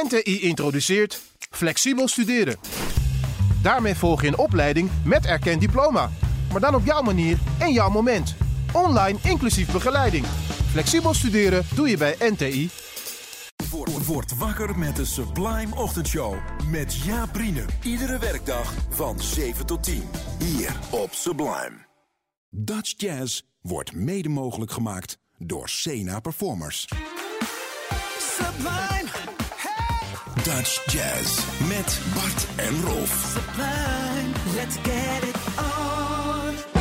NTI introduceert flexibel studeren. Daarmee volg je een opleiding met erkend diploma. Maar dan op jouw manier en jouw moment. Online inclusief begeleiding. Flexibel studeren doe je bij NTI. Word, word wakker met de Sublime Ochtendshow. Met Jaap. Iedere werkdag van 7 tot 10. Hier op Sublime. Dutch Jazz wordt mede mogelijk gemaakt door Sena Performers. Sublime, Dutch Jazz met Bart en Rolf. sublime, let's get it on.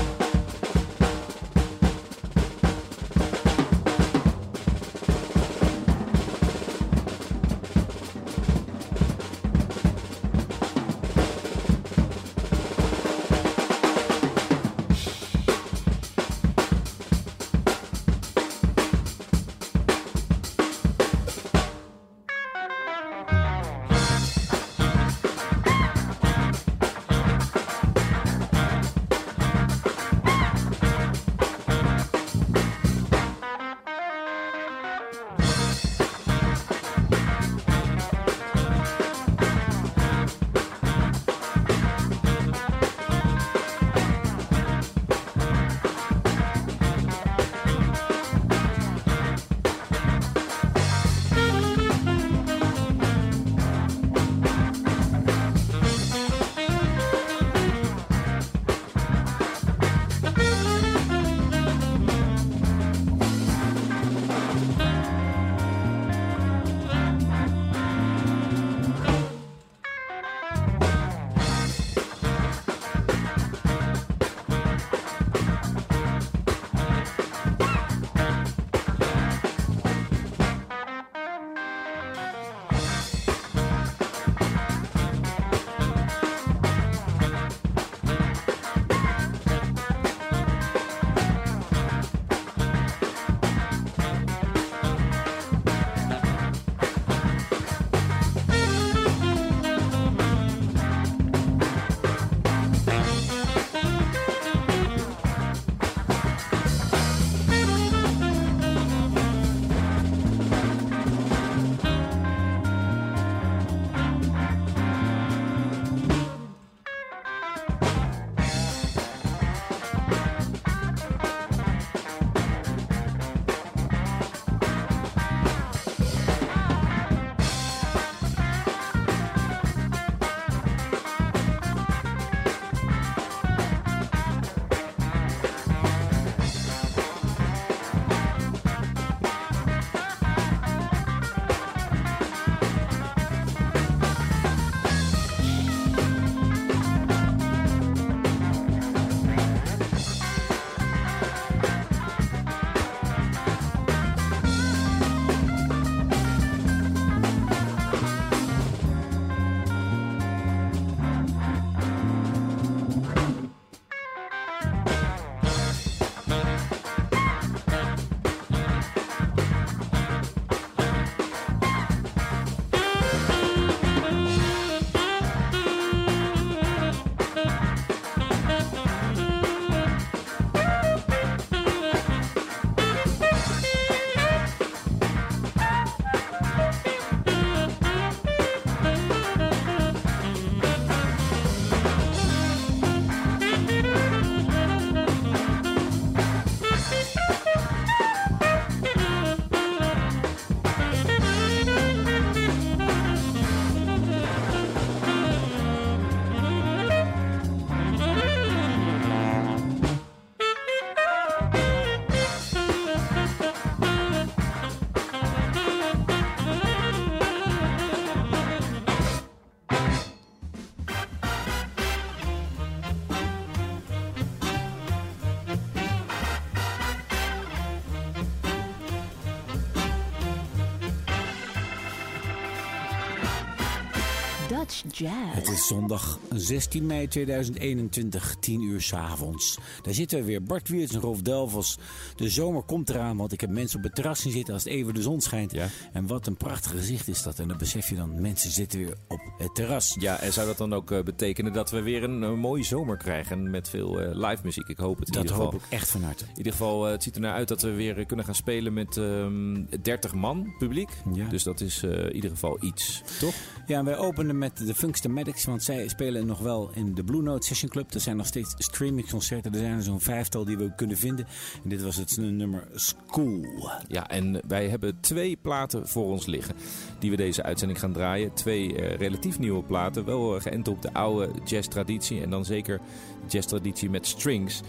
Jazz. Het is zondag 16 mei 2021, 10 uur s avonds. Daar zitten we weer. Bart Wiertz en Rolf Delvels. De zomer komt eraan, want ik heb mensen op het terras zien zitten als het even de zon schijnt. Ja. En wat een prachtig gezicht is dat. En dan besef je dan, mensen zitten weer op het terras. Ja, en zou dat dan ook eh, betekenen dat we weer een, mooie zomer krijgen met veel eh, live muziek? Ik hoop het in Dat ieder hoop geval. ik echt van harte. In ieder geval, eh, het ziet er naar uit dat we weer kunnen gaan spelen met ehm 30 man publiek. Ja. Dus dat is eh, in ieder geval iets, toch? Ja, en wij openen met de Funkstomatics, want zij spelen nog wel in de Blue Note Session Club. Er zijn nog steeds streamingconcerten. Er zijn er zo'n vijftal die we kunnen vinden. En dit was het nummer School. Ja, en wij hebben twee platen voor ons liggen die we deze uitzending gaan draaien. Twee eh, relatief nieuwe platen, wel eh, geënt op de oude jazztraditie en dan zeker jazztraditie met strings.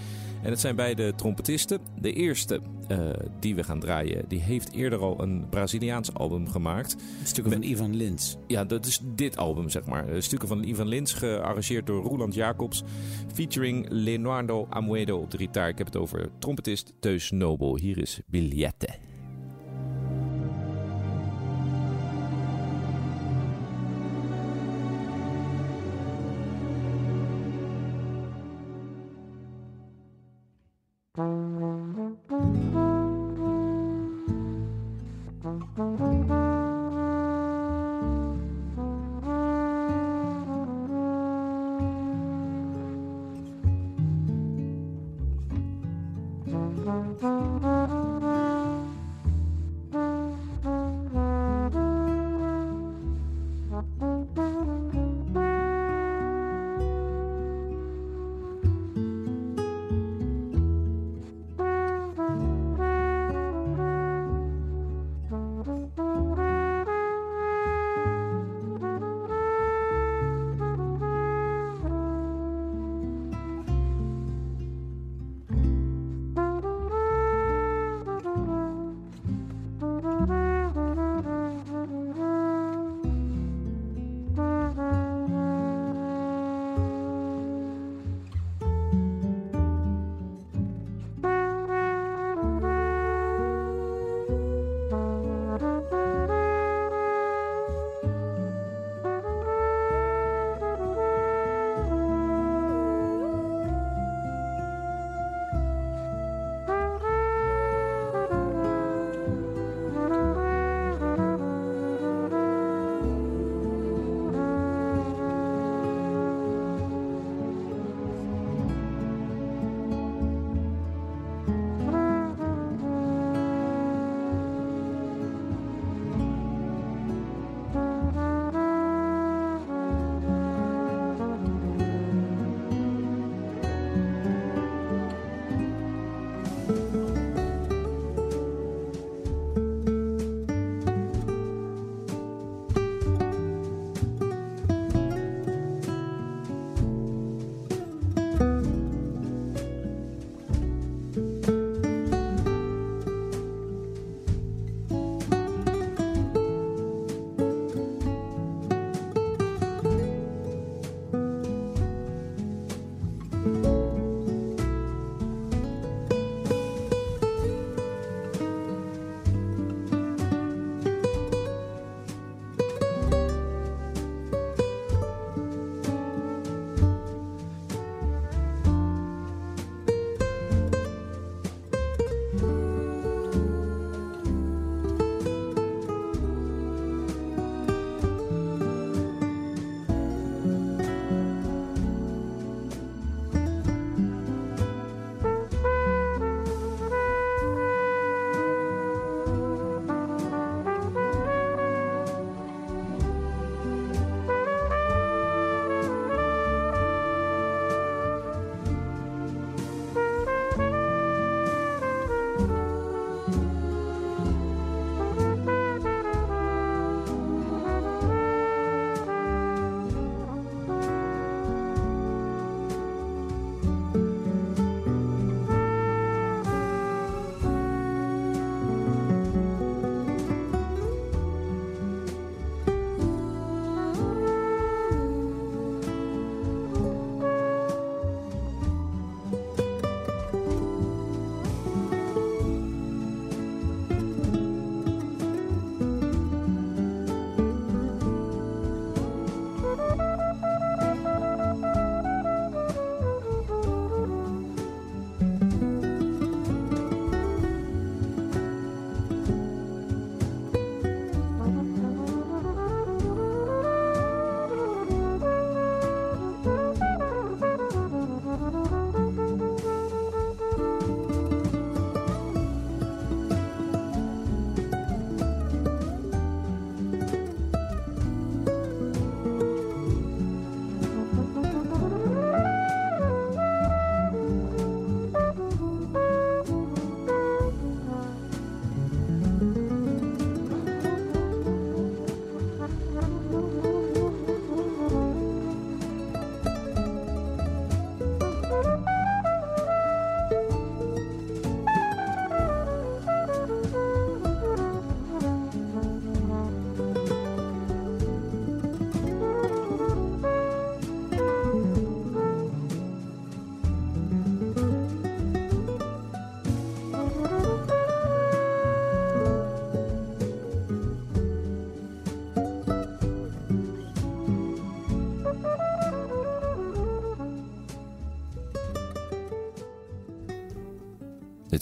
En het zijn beide trompetisten. De eerste eh, die we gaan draaien, die heeft eerder al een Braziliaans album gemaakt. Stukken van Ivan Lins. Ja, dat is dit album, zeg maar. Stukken van Ivan Lins, gearrangeerd door Roland Jacobs. Featuring Leonardo Amuedo op de gitaar. Ik heb het over trompetist Teus Nobel. Hier is Billette.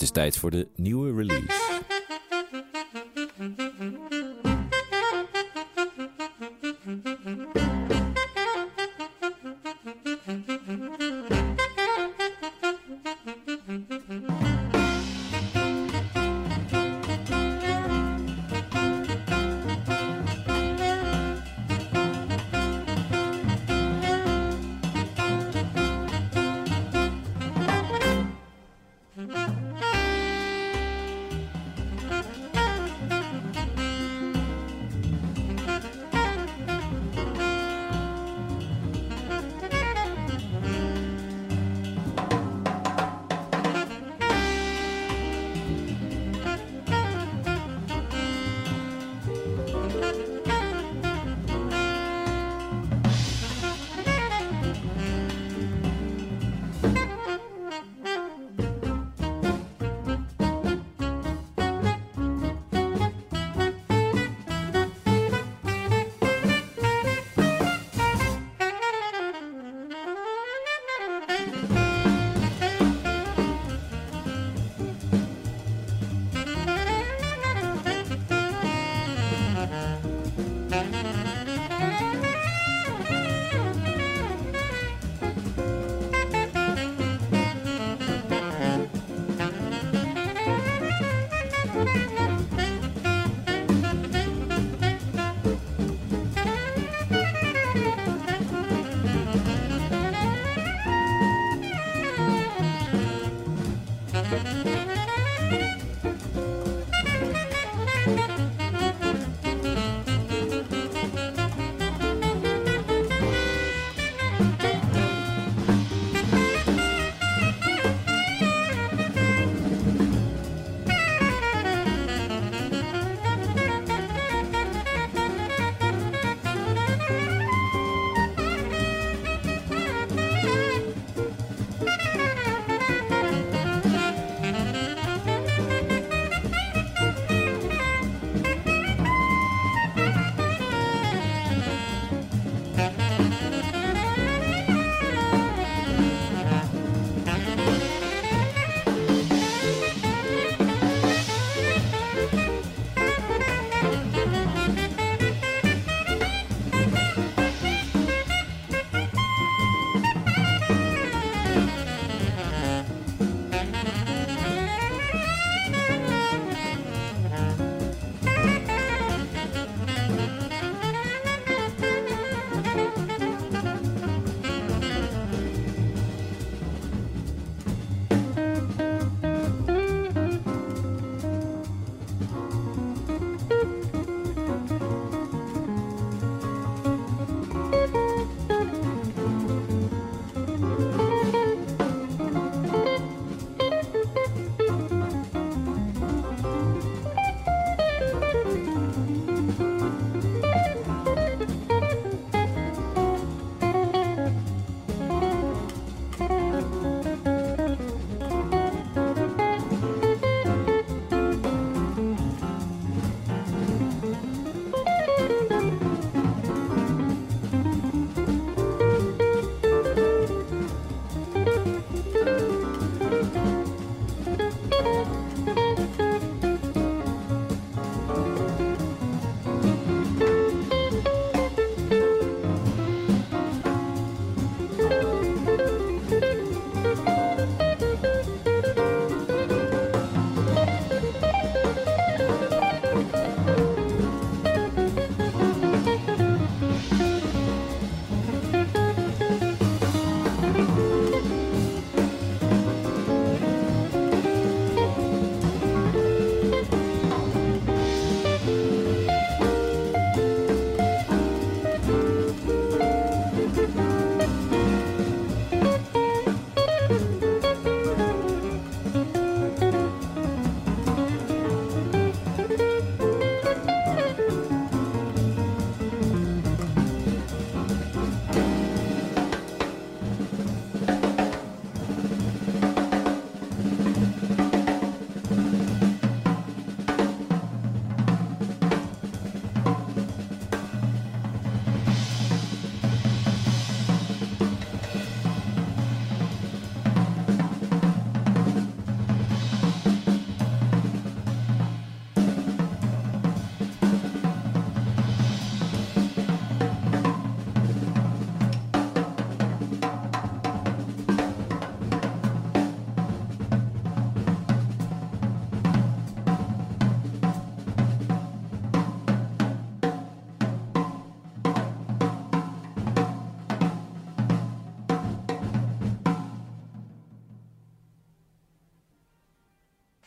Het is tijd voor de nieuwe release.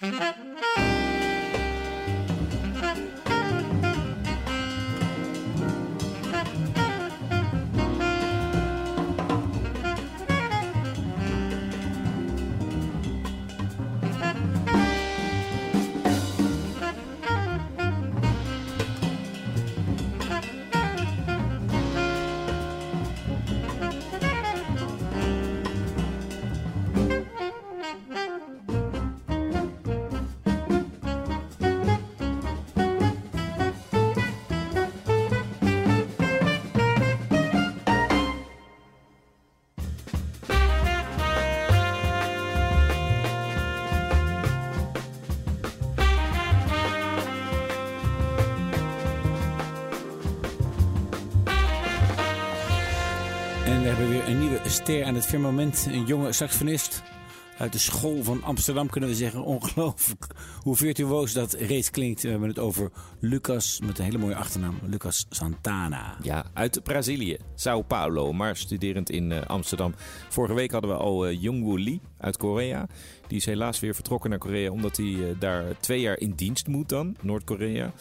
Mm-hmm. hebben weer een nieuwe ster aan het firmament. Een jonge saxofonist uit de school van Amsterdam, kunnen we zeggen. Ongelooflijk hoe virtuoos dat reeds klinkt. We hebben het over Lucas, met een hele mooie achternaam. Lucas Santana. Ja, uit Brazilië, Sao Paulo, maar studerend in eh, Amsterdam. Vorige week hadden we al uh, Jungwoo Lee uit Korea. Die is helaas weer vertrokken naar Korea, omdat hij uh, daar twee jaar in dienst moet dan, Noord-Korea.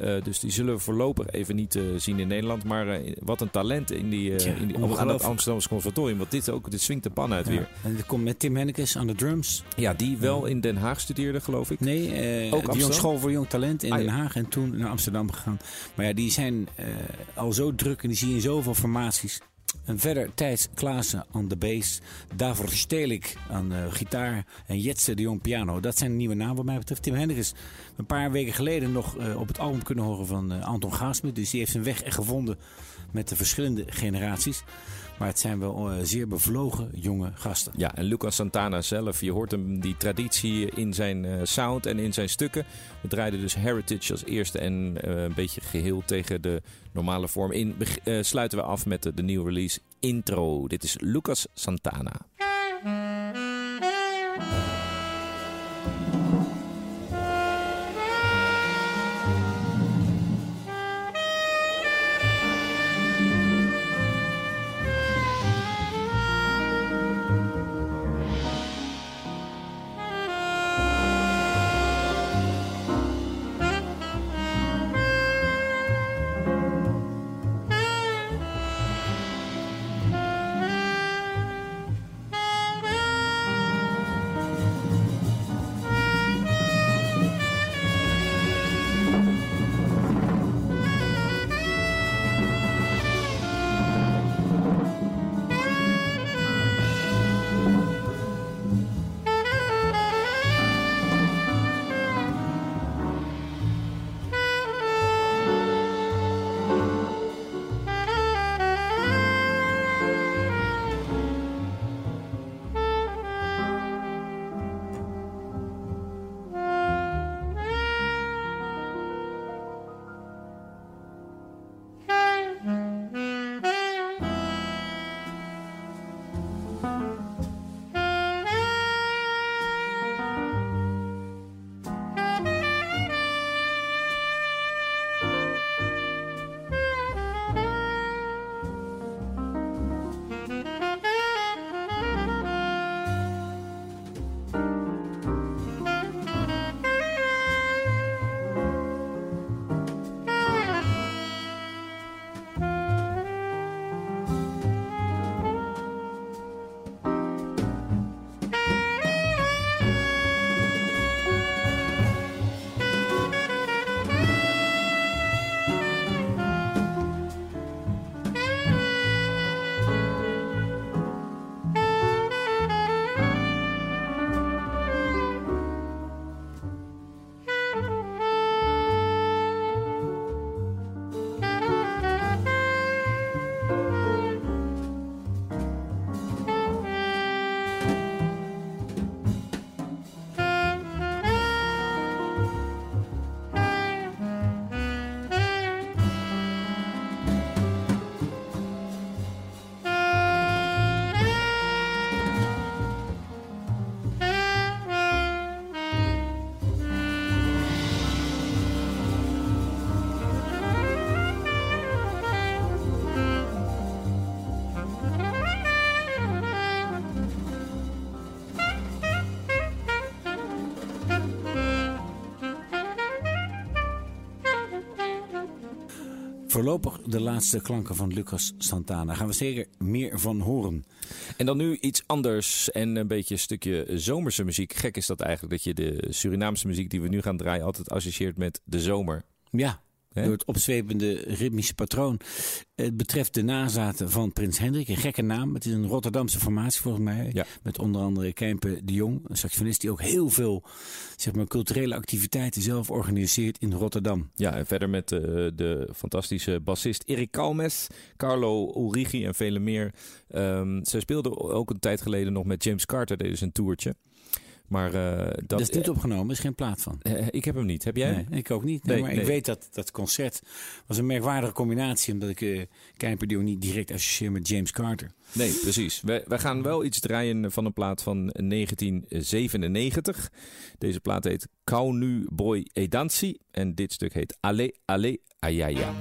Uh, dus die zullen we voorlopig even niet uh, zien in Nederland. Maar uh, wat een talent in die, Ja, in die, aan ongelooflijk. het Amsterdamse conservatorium. Want dit, ook, dit swingt de pan uit Ja. weer. En dat komt met Tim Hennekes aan de drums. Ja, die wel in Den Haag studeerde, geloof ik. Nee, eh, de? School voor Jong Talent in Ah, Den. Haag. En toen naar Amsterdam gegaan. Maar ja, die zijn eh, al zo druk en die zie je in zoveel formaties. En verder Thijs Klaassen aan de bass. Davor Stelik aan de gitaar. En Jetse de Jong piano. Dat zijn de nieuwe namen wat mij betreft. Tim Hendricks een paar weken geleden nog eh, op het album kunnen horen van eh, Anton Gaasmet. Dus die heeft zijn weg gevonden met de verschillende generaties. Maar het zijn wel eh, zeer bevlogen jonge gasten. Ja, en Lucas Santana zelf, je hoort hem die traditie in zijn eh, sound en in zijn stukken. We draaiden dus Heritage als eerste en eh, een beetje geheel tegen de normale vorm in. Sluiten we af met de nieuwe release Intro. Dit is Lucas Santana. Voorlopig de laatste klanken van Lucas Santana. Daar gaan we zeker meer van horen. En dan nu iets anders en een beetje een stukje zomerse muziek. Gek is dat eigenlijk dat je de Surinaamse muziek die we nu gaan draaien altijd associeert met de zomer. Ja, Door het opzwepende ritmische patroon. Het betreft de nazaten van Prins Hendrik. Een gekke naam. Het is een Rotterdamse formatie volgens mij. Ja. Met onder andere Kempe de Jong. Een saxofonist die ook heel veel zeg maar, culturele activiteiten zelf organiseert in Rotterdam. Ja, en verder met eh, de fantastische bassist Erik Kalmes, Carlo Ulrigi en vele meer. Ehm zij speelden ook een tijd geleden nog met James Carter, deden ze een toertje. Maar eh, dat, is niet opgenomen, er is geen plaat van. eh, ik heb hem niet. Heb jij? Nee, ik ook niet. Nee, Nee, maar ik weet dat dat concert was een merkwaardige combinatie, omdat ik eh Kijperdio niet direct associeer met James Carter. Nee, precies. We, we gaan wel iets draaien van een plaat van 1997. Deze plaat heet Kau Nu Boy Edansi. En dit stuk heet Ale Ale Ayaya.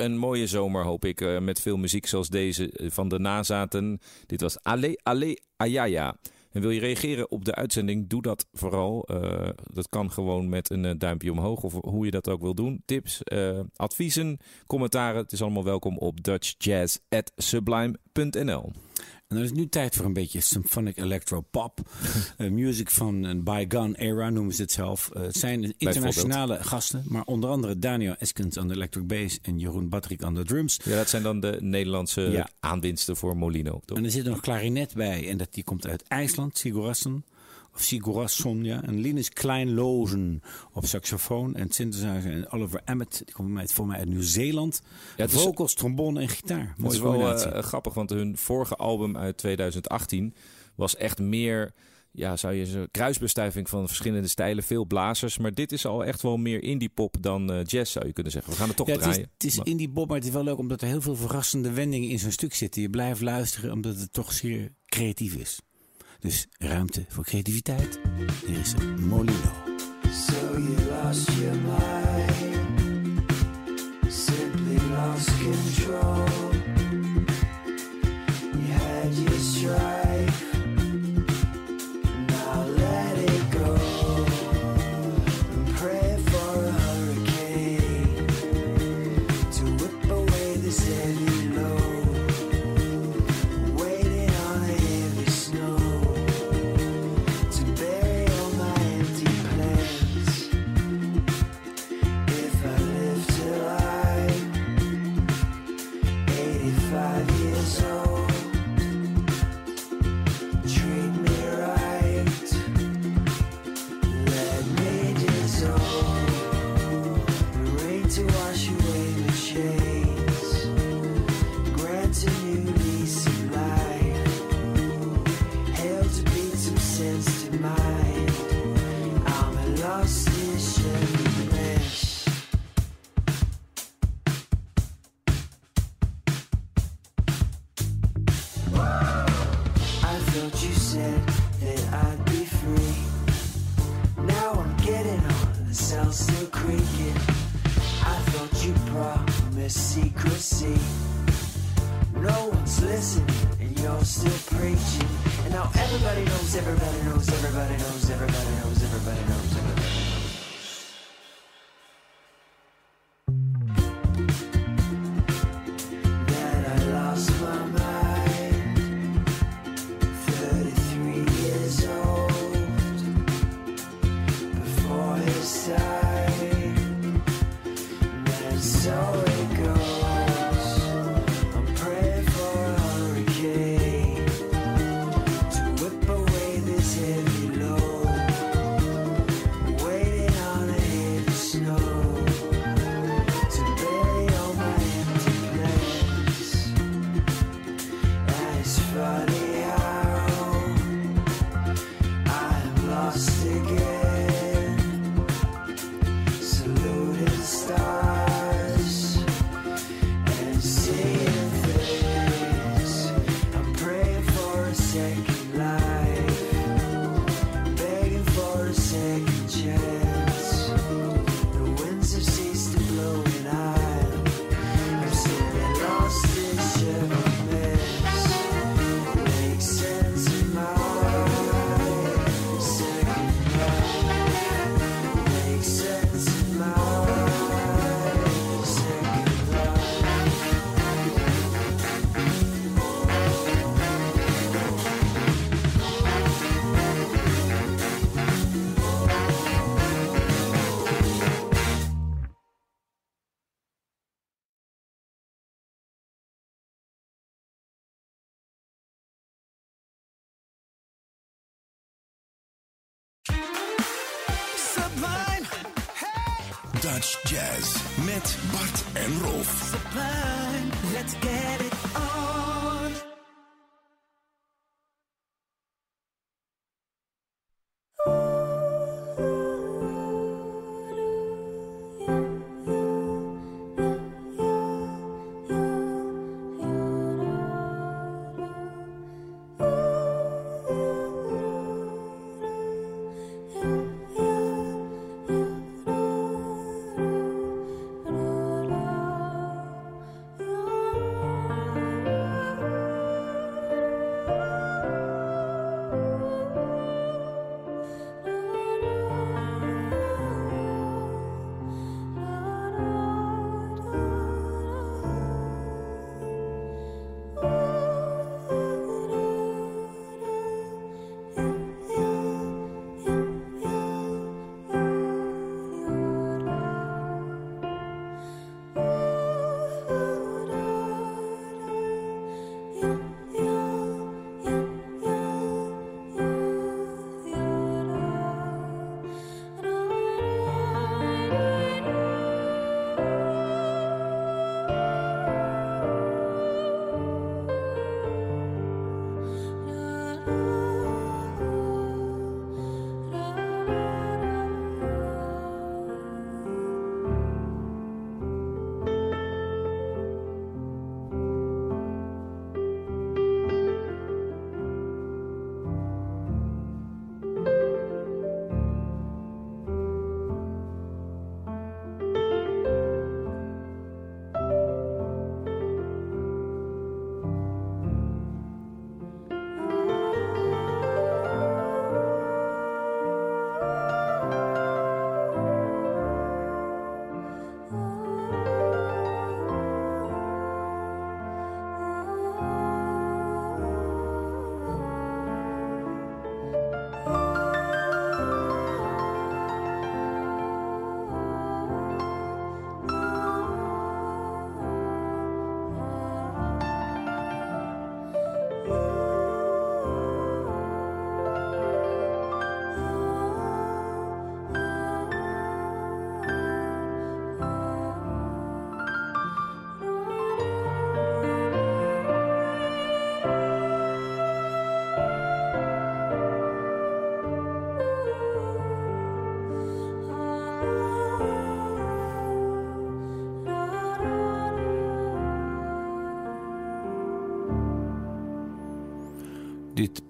Een mooie zomer, hoop ik. eh, met veel muziek zoals deze eh, van de nazaten. Dit was Ale Ale Ayaya. En wil je reageren op de uitzending, doe dat vooral. Eh, dat kan gewoon met een duimpje omhoog of hoe je dat ook wil doen. Tips, adviezen, commentaren. Het is allemaal welkom op dutchjazz.sublime.nl. En dan is het nu tijd voor een beetje symphonic electro pop. Eh, music van een bygone era noemen ze het zelf. Eh, het zijn internationale gasten, maar onder andere Daniel Eskens aan de electric bass en Jeroen Batrik aan de drums. Ja, dat zijn dan de Nederlandse Ja. aanwinsten voor Molino. Toch? En er zit nog klarinet bij en dat, die komt uit IJsland, Sigurasson. Of Sigurasson, ja. En Linus Kleinlozen op saxofoon en synthesizer. En Oliver Emmett, die komt voor mij uit Nieuw-Zeeland. Ja, is- Vocals, trombone en gitaar. Mooie is wel eh, grappig, want hun vorige album uit 2018 was echt meer, ja, zou je zeggen, kruisbestuiving van verschillende stijlen, veel blazers. Maar dit is al echt wel meer indie pop dan eh, jazz, zou je kunnen zeggen. We gaan het toch Ja, het is, draaien. het is Maar- indie pop, maar het is wel leuk omdat er heel veel verrassende wendingen in zo'n stuk zitten. Je blijft luisteren omdat het toch zeer creatief is. Dus ruimte voor creativiteit. Hier is Molino. So you lost your mind, simply lost control. Jazz met Bart en Rolf. Let's.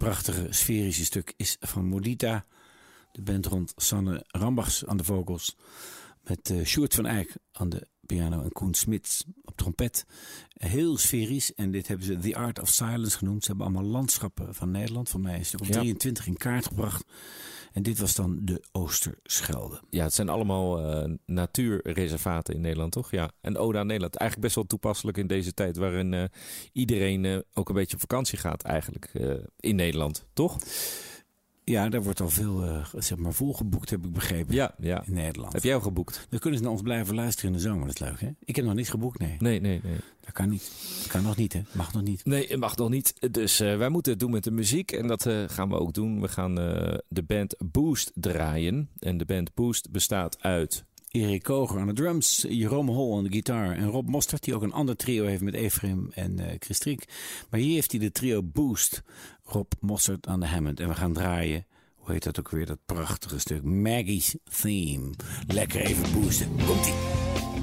prachtige sferische stuk is van Modita. De band rond Sanne Rambachs aan de vogels. Met uh, Sjoerd van Eyck aan de piano en Koen Smits op trompet. Heel sferisch. En dit hebben ze The Art of Silence genoemd. Ze hebben allemaal landschappen van Nederland. Voor mij is er op 23 in kaart gebracht. En dit was dan de Oosterschelde. Ja, het zijn allemaal eh, natuurreservaten in Nederland, toch? Ja. En Ode aan Nederland. Eigenlijk best wel toepasselijk in deze tijd waarin eh, iedereen eh, ook een beetje op vakantie gaat eigenlijk in Nederland, toch? Ja, daar wordt al veel eh, zeg maar volgeboekt, heb ik begrepen. Ja, ja. In Nederland. Heb jij al geboekt? Dan kunnen ze naar ons blijven luisteren in de zomer. Dat is leuk, hè? Ik heb nog niets geboekt, nee. Nee, nee, nee. Dat kan niet. Dat kan nog niet, hè? Mag nog niet. Nee, het mag nog niet. Dus eh, wij moeten het doen met de muziek. En dat eh, gaan we ook doen. We gaan eh, de band Boost draaien. En de band Boost bestaat uit... Erik Koger aan de drums, Jerome Hol aan de gitaar en Rob Mostert, die ook een ander trio heeft met Efraim en eh Christriek. Maar hier heeft hij de trio Boost, Rob Mostert aan de Hammond. En we gaan draaien, hoe heet dat ook weer, dat prachtige stuk, Maggie's Theme. Lekker even boosten. Komt-ie.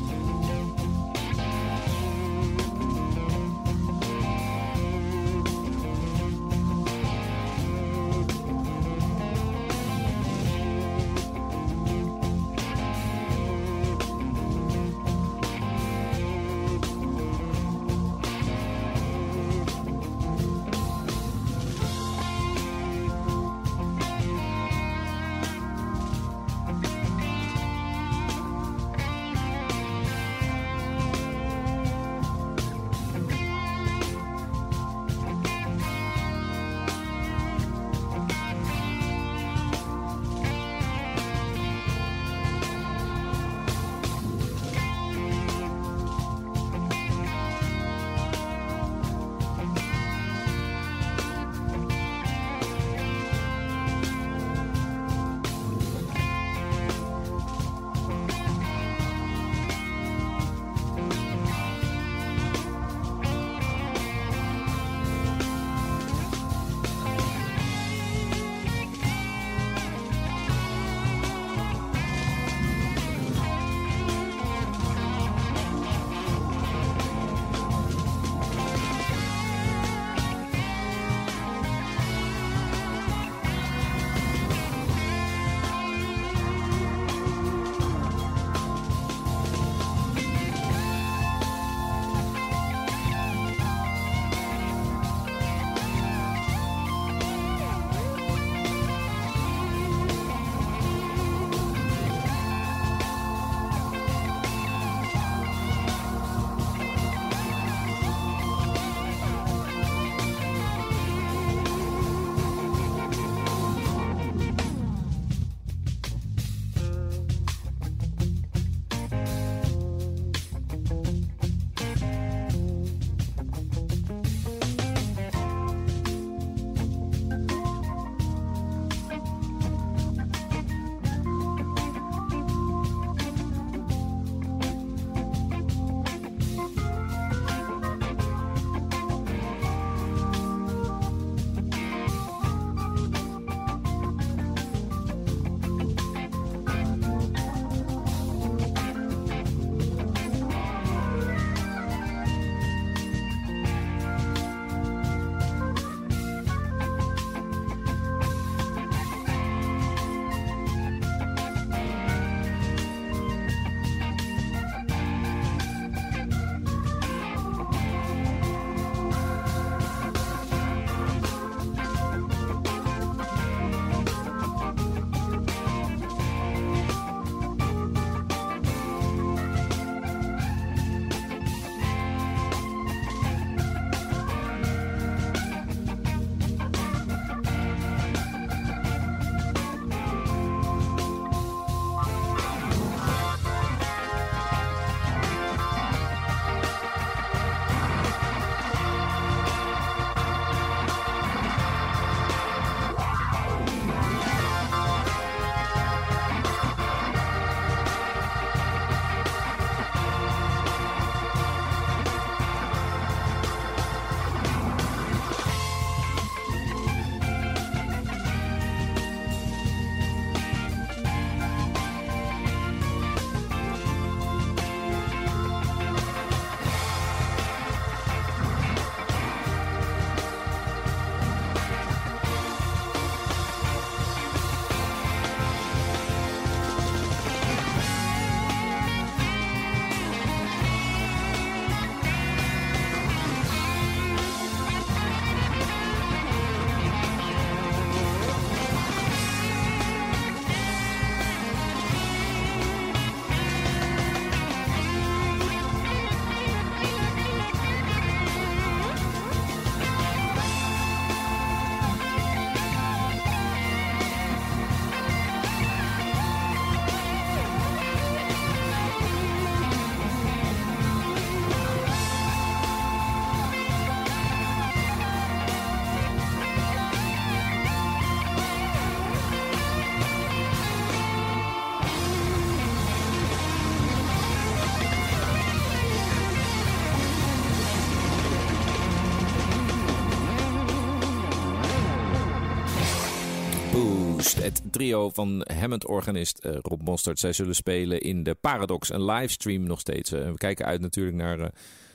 Het trio van Hammond-organist eh, Rob Mostert. Zij zullen spelen in de Paradox, een livestream nog steeds. Eh, we kijken uit natuurlijk naar eh,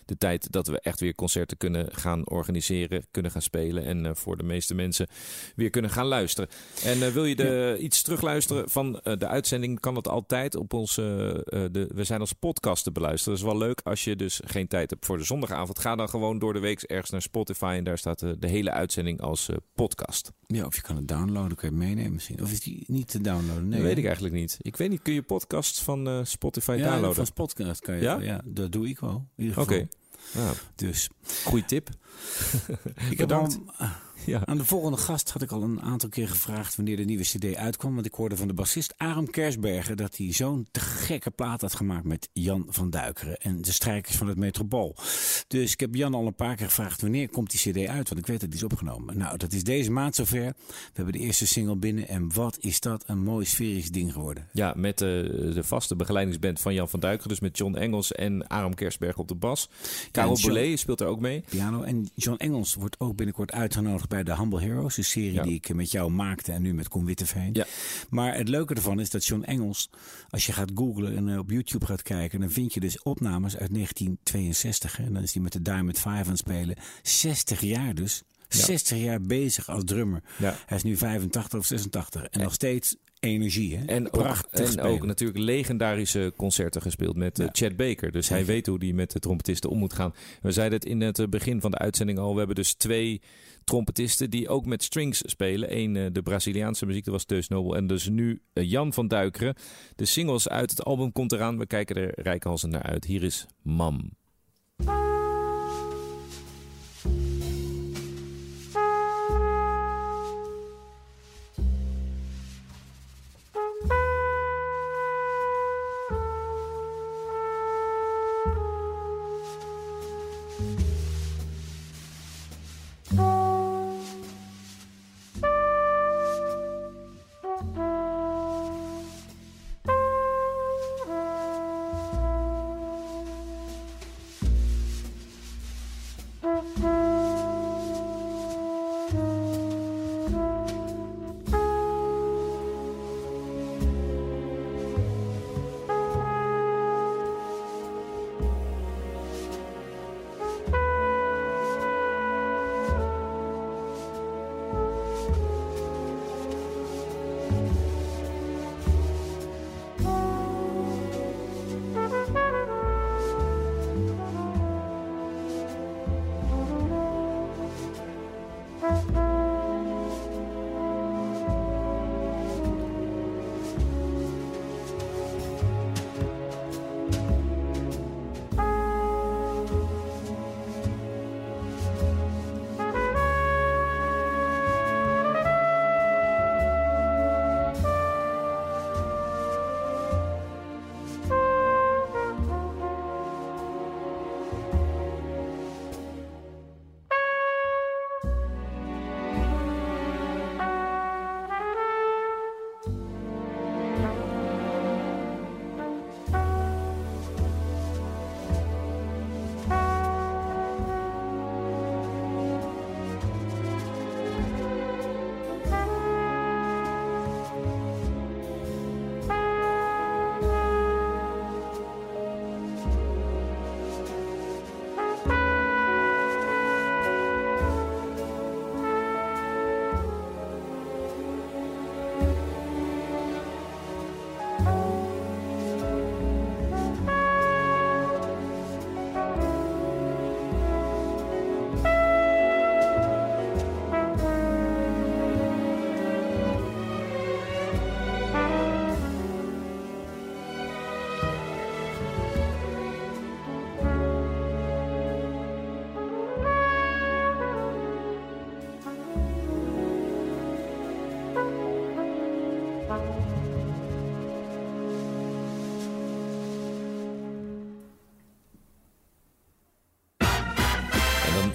de tijd dat we echt weer concerten kunnen gaan organiseren, kunnen gaan spelen. En eh, voor de meeste mensen weer kunnen gaan luisteren. En eh, wil je de, iets terugluisteren van eh, de uitzending, kan dat altijd op ons. eh, de, we zijn als podcast te beluisteren. Dat is wel leuk als je dus geen tijd hebt voor de zondagavond. Ga dan gewoon door de week ergens naar Spotify en daar staat de hele uitzending als podcast. Ja, of je kan het downloaden, kun je meenemen misschien. Of is die niet te downloaden? Nee, dat weet ik eigenlijk niet. Ik weet niet, kun je podcasts van Spotify Ja, downloaden? van podcast kan je. Ja? Ja? dat doe ik wel. In ieder Oké. Nou, Dus goeie tip. ik heb Bedankt. al, Ja. aan de volgende gast had ik al een aantal keer gevraagd wanneer de nieuwe CD uitkwam. Want ik hoorde van de bassist Aram Kersbergen dat hij zo'n te gekke plaat had gemaakt met Jan van Duikeren en de strijkers van het Metropool. Dus ik heb Jan al een paar keer gevraagd wanneer komt die CD uit, want ik weet dat die is opgenomen. Nou, dat is deze maand zover. We hebben de eerste single binnen en wat is dat een mooi sferisch ding geworden. Ja, met eh, de vaste begeleidingsband van Jan van Duiker. Dus met John Engels en Aram Kersberg op de bas. Karel Boulet speelt er ook mee. piano. En John Engels wordt ook binnenkort uitgenodigd bij de Humble Heroes. Een serie Ja. die ik met jou maakte en nu met Con Witteveen. Ja. Maar het leuke ervan is dat John Engels, als je gaat googlen en eh, op YouTube gaat kijken, dan vind je dus opnames uit 1962. Hè. En dan is hij met de Diamond Five aan het spelen. 60 jaar dus. Ja. 60 jaar bezig als drummer. Hij is nu 85 of 86. En nog steeds energie. Hè? En, ook, Prachtig en spelen. ook natuurlijk legendarische concerten gespeeld met eh, Ja. Chad Baker. Dus hij weet hoe hij met de trompetisten om moet gaan. We zeiden het in het eh, begin van de uitzending al. We hebben dus twee trompetisten die ook met strings spelen. Eén eh, de Braziliaanse muziek, dat was Teus Nobel. En dus nu eh, Jan van Duikeren. De singles uit het album komt eraan. We kijken er rijkhalsend naar uit. Hier is Mam.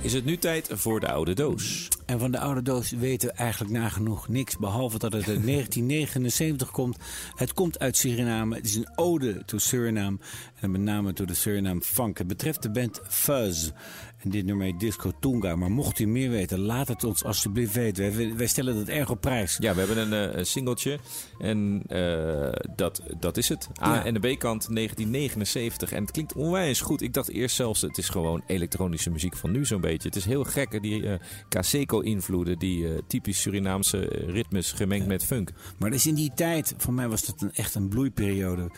Is het nu tijd voor de oude doos. En van de oude doos weten we eigenlijk nagenoeg niks. Behalve dat het uit 1979 komt. Het komt uit Suriname. Het is een ode to Suriname. En met name to de Suriname funk. Het betreft de band Fuzz. En dit nummer heet Disco Tunga. Maar mocht u meer weten, laat het ons alsjeblieft weten. Wij, stellen dat erg op prijs. Ja, we hebben een, eh, singeltje en eh, dat, dat is het. A Ja. en de B-kant 1979 en het klinkt onwijs goed. Ik dacht eerst zelfs, het is gewoon elektronische muziek van nu zo'n beetje. Het is heel gek, die eh Caseco-invloeden, die eh, typisch Surinaamse eh, ritmes gemengd met funk. Maar dus in die tijd, voor mij was dat een, echt een bloeiperiode.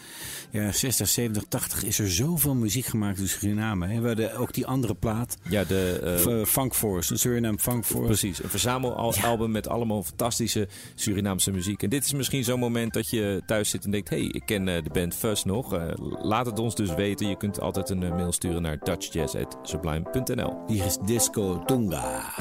Ja, 60, 70, 80 is er zoveel muziek gemaakt in Suriname. hè. We hadden ook die andere plaat. Ja, de... eh, Funk Force, Suriname Funk Force. Precies, een verzamelalbum met allemaal fantastische Surinaamse muziek. En dit is misschien zo'n moment dat je thuis zit en denkt... hé, hey, ik ken de band Fuzz nog. Laat het ons dus weten. Je kunt altijd een mail sturen naar dutchjazz.sublime.nl Hier is Disco Tunga.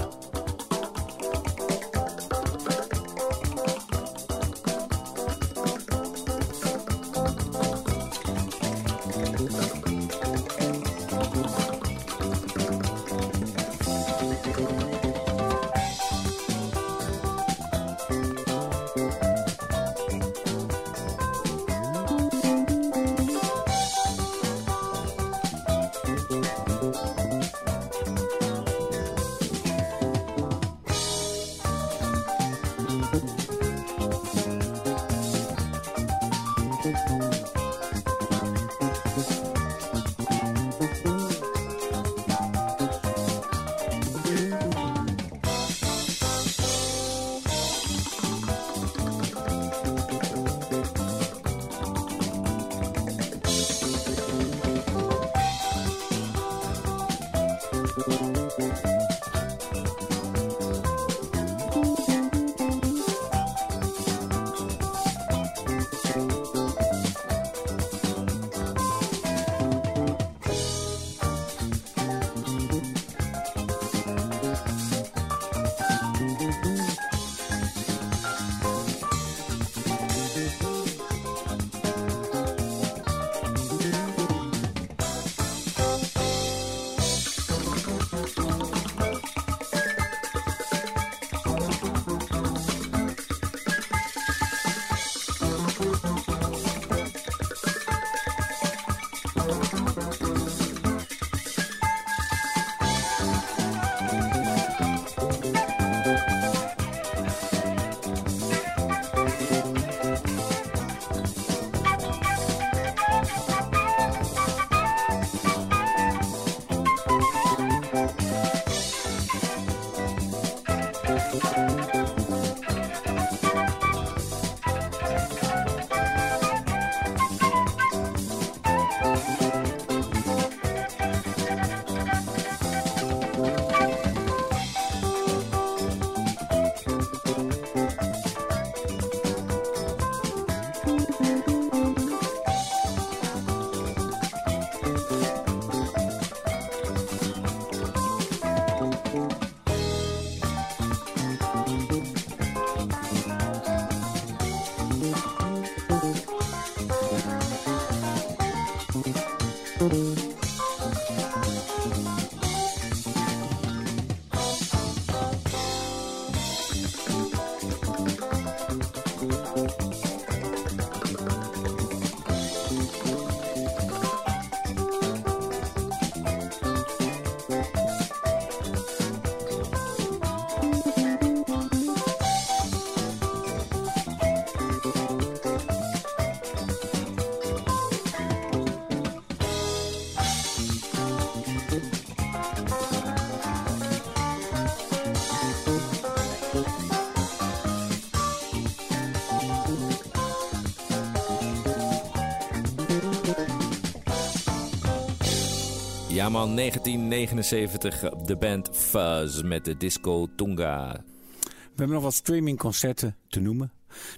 Ja man, 1979, de band Fuzz met de Disco Tunga. We hebben nog wat streamingconcerten te noemen.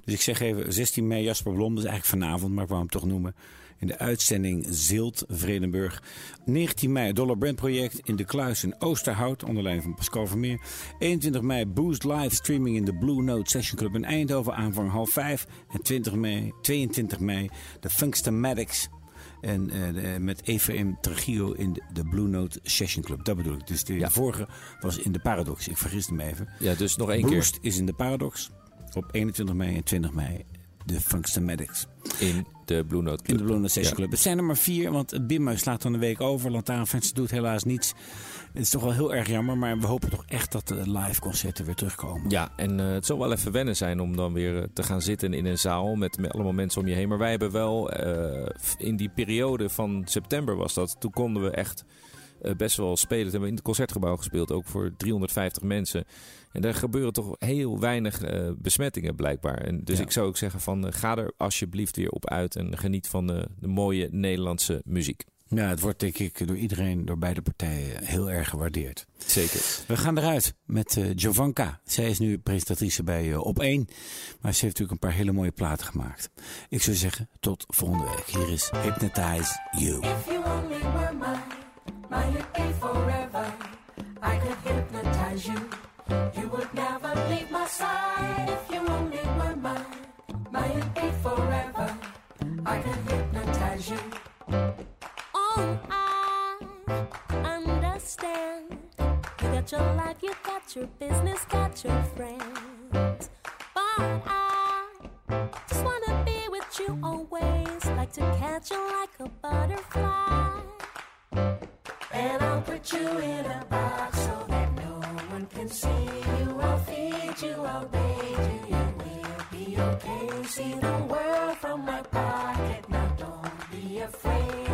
Dus ik zeg even 16 mei Jasper Blom, dat is eigenlijk vanavond, maar ik wou hem toch noemen. In de uitzending Zilt, Vredenburg. 19 mei Dollar Brand Project in de Kluis in Oosterhout, onder leiding van Pascal Vermeer. 21 mei Boost Live Streaming in de Blue Note Session Club in Eindhoven, aanvang half 5. En 20 mei, 22 mei de Funkstomatics En de- met EVM Trujillo in de, de Blue Note Session Club. Dat bedoel ik. Dus de Ja. vorige was in de Paradox. Ik vergis me even. Ja, dus nog één Boost is in de Paradox. Op 21 mei en 20 mei de Funkstomatics. keer in de Blue Note In Club. de Blue Note Session Ja. Club. Het zijn er maar vier, want het Bimmo slaat dan een week over. Lantaarnfans doet helaas niets. Het is toch wel heel erg jammer, maar we hopen toch echt dat de live concerten weer terugkomen. Ja, en eh, het zal wel even wennen zijn om dan weer eh, te gaan zitten in een zaal met, met allemaal mensen om je heen. Maar wij hebben wel eh, in die periode van september was dat, toen konden we echt best wel spelen. Toen hebben we in het concertgebouw gespeeld, ook voor 350 mensen. En daar gebeuren toch heel weinig eh, besmettingen blijkbaar. En dus Ja. ik zou ook zeggen van eh, ga er alsjeblieft weer op uit en geniet van de, de mooie Nederlandse muziek. Ja, het wordt denk ik door iedereen, door beide partijen, heel erg gewaardeerd. Zeker. We gaan eruit met eh Jovanka. Zij is nu presentatrice bij eh, Op 1. Maar ze heeft natuurlijk een paar hele mooie platen gemaakt. Ik zou zeggen, tot volgende week. Hier is Hypnotize You. If you only were mine, be forever. I could hypnotize you. You would never leave my side. If you only were mine, would be forever. I could hypnotize you. Oh, I understand. You got your life, you got your business, got your friends. But I just wanna be with you always. Like to catch you like a butterfly. And I'll put you in a box can see you. I'll feed you, I'll bathe you. You will be okay. See the world from my pocket. Now don't be afraid,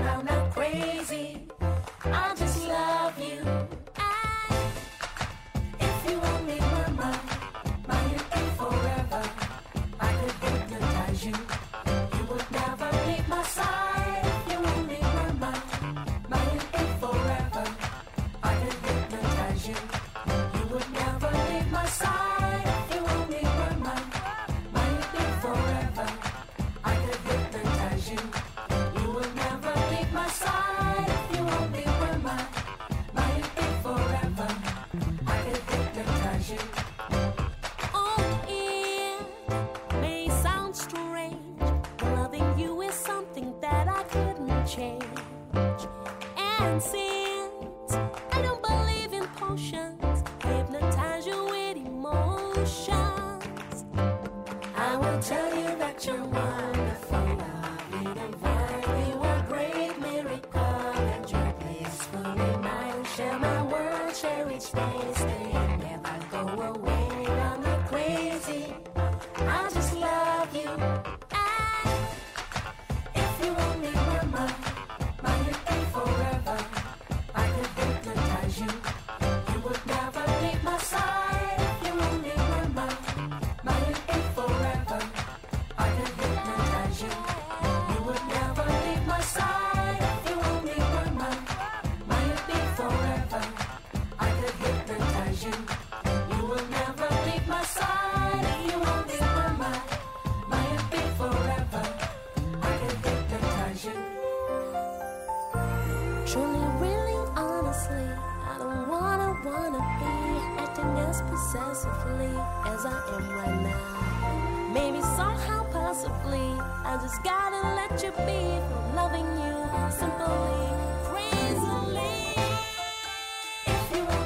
possessively as I am right now. Maybe somehow, possibly, I just gotta let you be loving you simply, crazily. If you